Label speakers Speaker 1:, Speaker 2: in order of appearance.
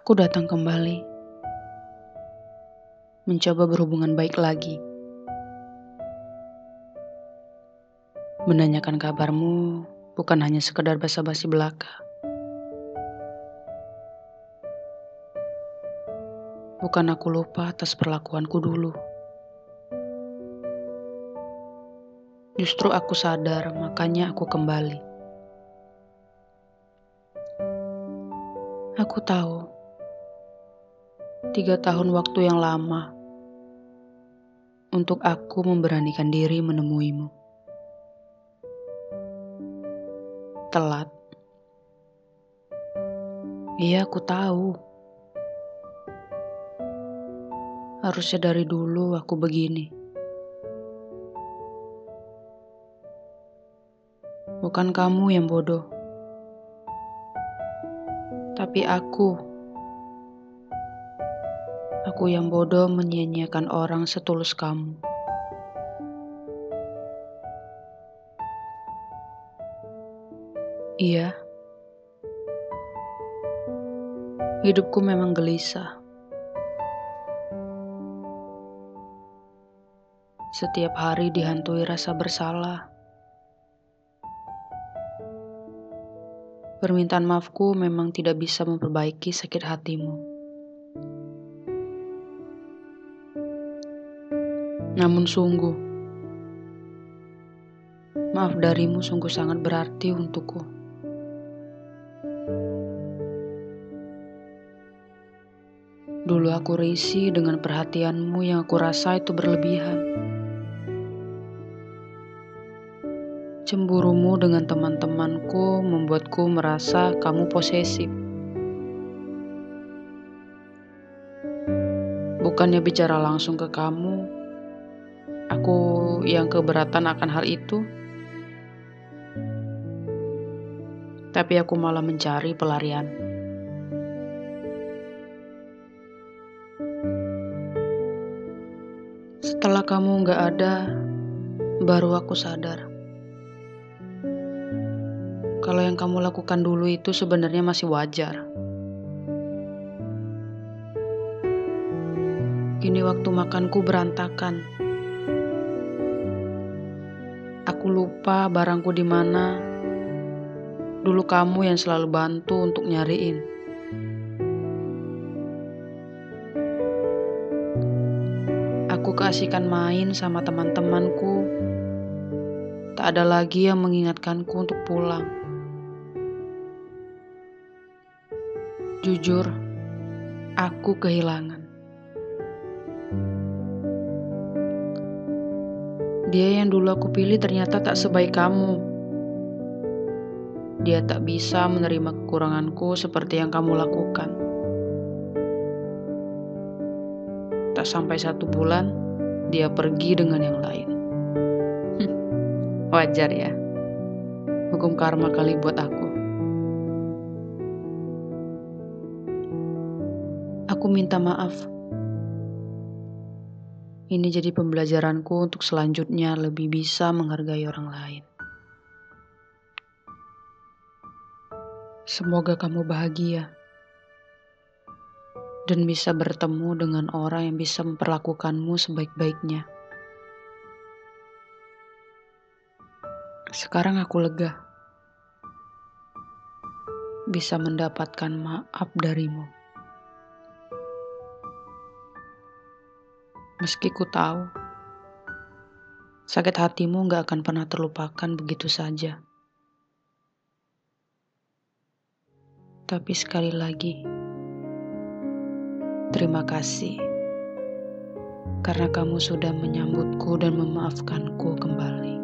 Speaker 1: Aku datang kembali, mencoba berhubungan baik lagi, menanyakan kabarmu bukan hanya sekedar basa-basi belaka. Bukan aku lupa atas perlakuanku dulu. Justru aku sadar, makanya aku kembali. Aku tahu tiga tahun waktu yang lama untuk aku memberanikan diri menemuimu. Telat. Iya, aku tahu. Harusnya dari dulu aku begini. Bukan kamu yang bodoh, tapi aku Aku yang bodoh menyia-nyiakan orang setulus kamu. Iya, hidupku memang gelisah. Setiap hari dihantui rasa bersalah. Permintaan maafku memang tidak bisa memperbaiki sakit hatimu. Namun sungguh, maaf darimu sungguh sangat berarti untukku. Dulu aku risih dengan perhatianmu yang aku rasa itu berlebihan. Cemburumu dengan teman-temanku membuatku merasa kamu posesif. Bukannya bicara langsung ke kamu, aku yang keberatan akan hal itu. Tapi aku malah mencari pelarian. Setelah kamu gak ada, baru aku sadar. Kalau yang kamu lakukan dulu itu sebenarnya masih wajar. Kini waktu makanku berantakan. Aku lupa barangku di mana. Dulu kamu yang selalu bantu untuk nyariin. Aku keasikan main sama teman-temanku. Tak ada lagi yang mengingatkanku untuk pulang. Jujur, aku kehilangan. Dia yang dulu aku pilih ternyata tak sebaik kamu. Dia tak bisa menerima kekuranganku seperti yang kamu lakukan. Tak sampai satu bulan, dia pergi dengan yang lain. Wajar ya, hukum karma kali buat aku. Aku minta maaf ini jadi pembelajaranku untuk selanjutnya lebih bisa menghargai orang lain. Semoga kamu bahagia dan bisa bertemu dengan orang yang bisa memperlakukanmu sebaik-baiknya. Sekarang aku lega bisa mendapatkan maaf darimu. Meski ku tahu, sakit hatimu gak akan pernah terlupakan begitu saja. Tapi sekali lagi, terima kasih karena kamu sudah menyambutku dan memaafkanku kembali.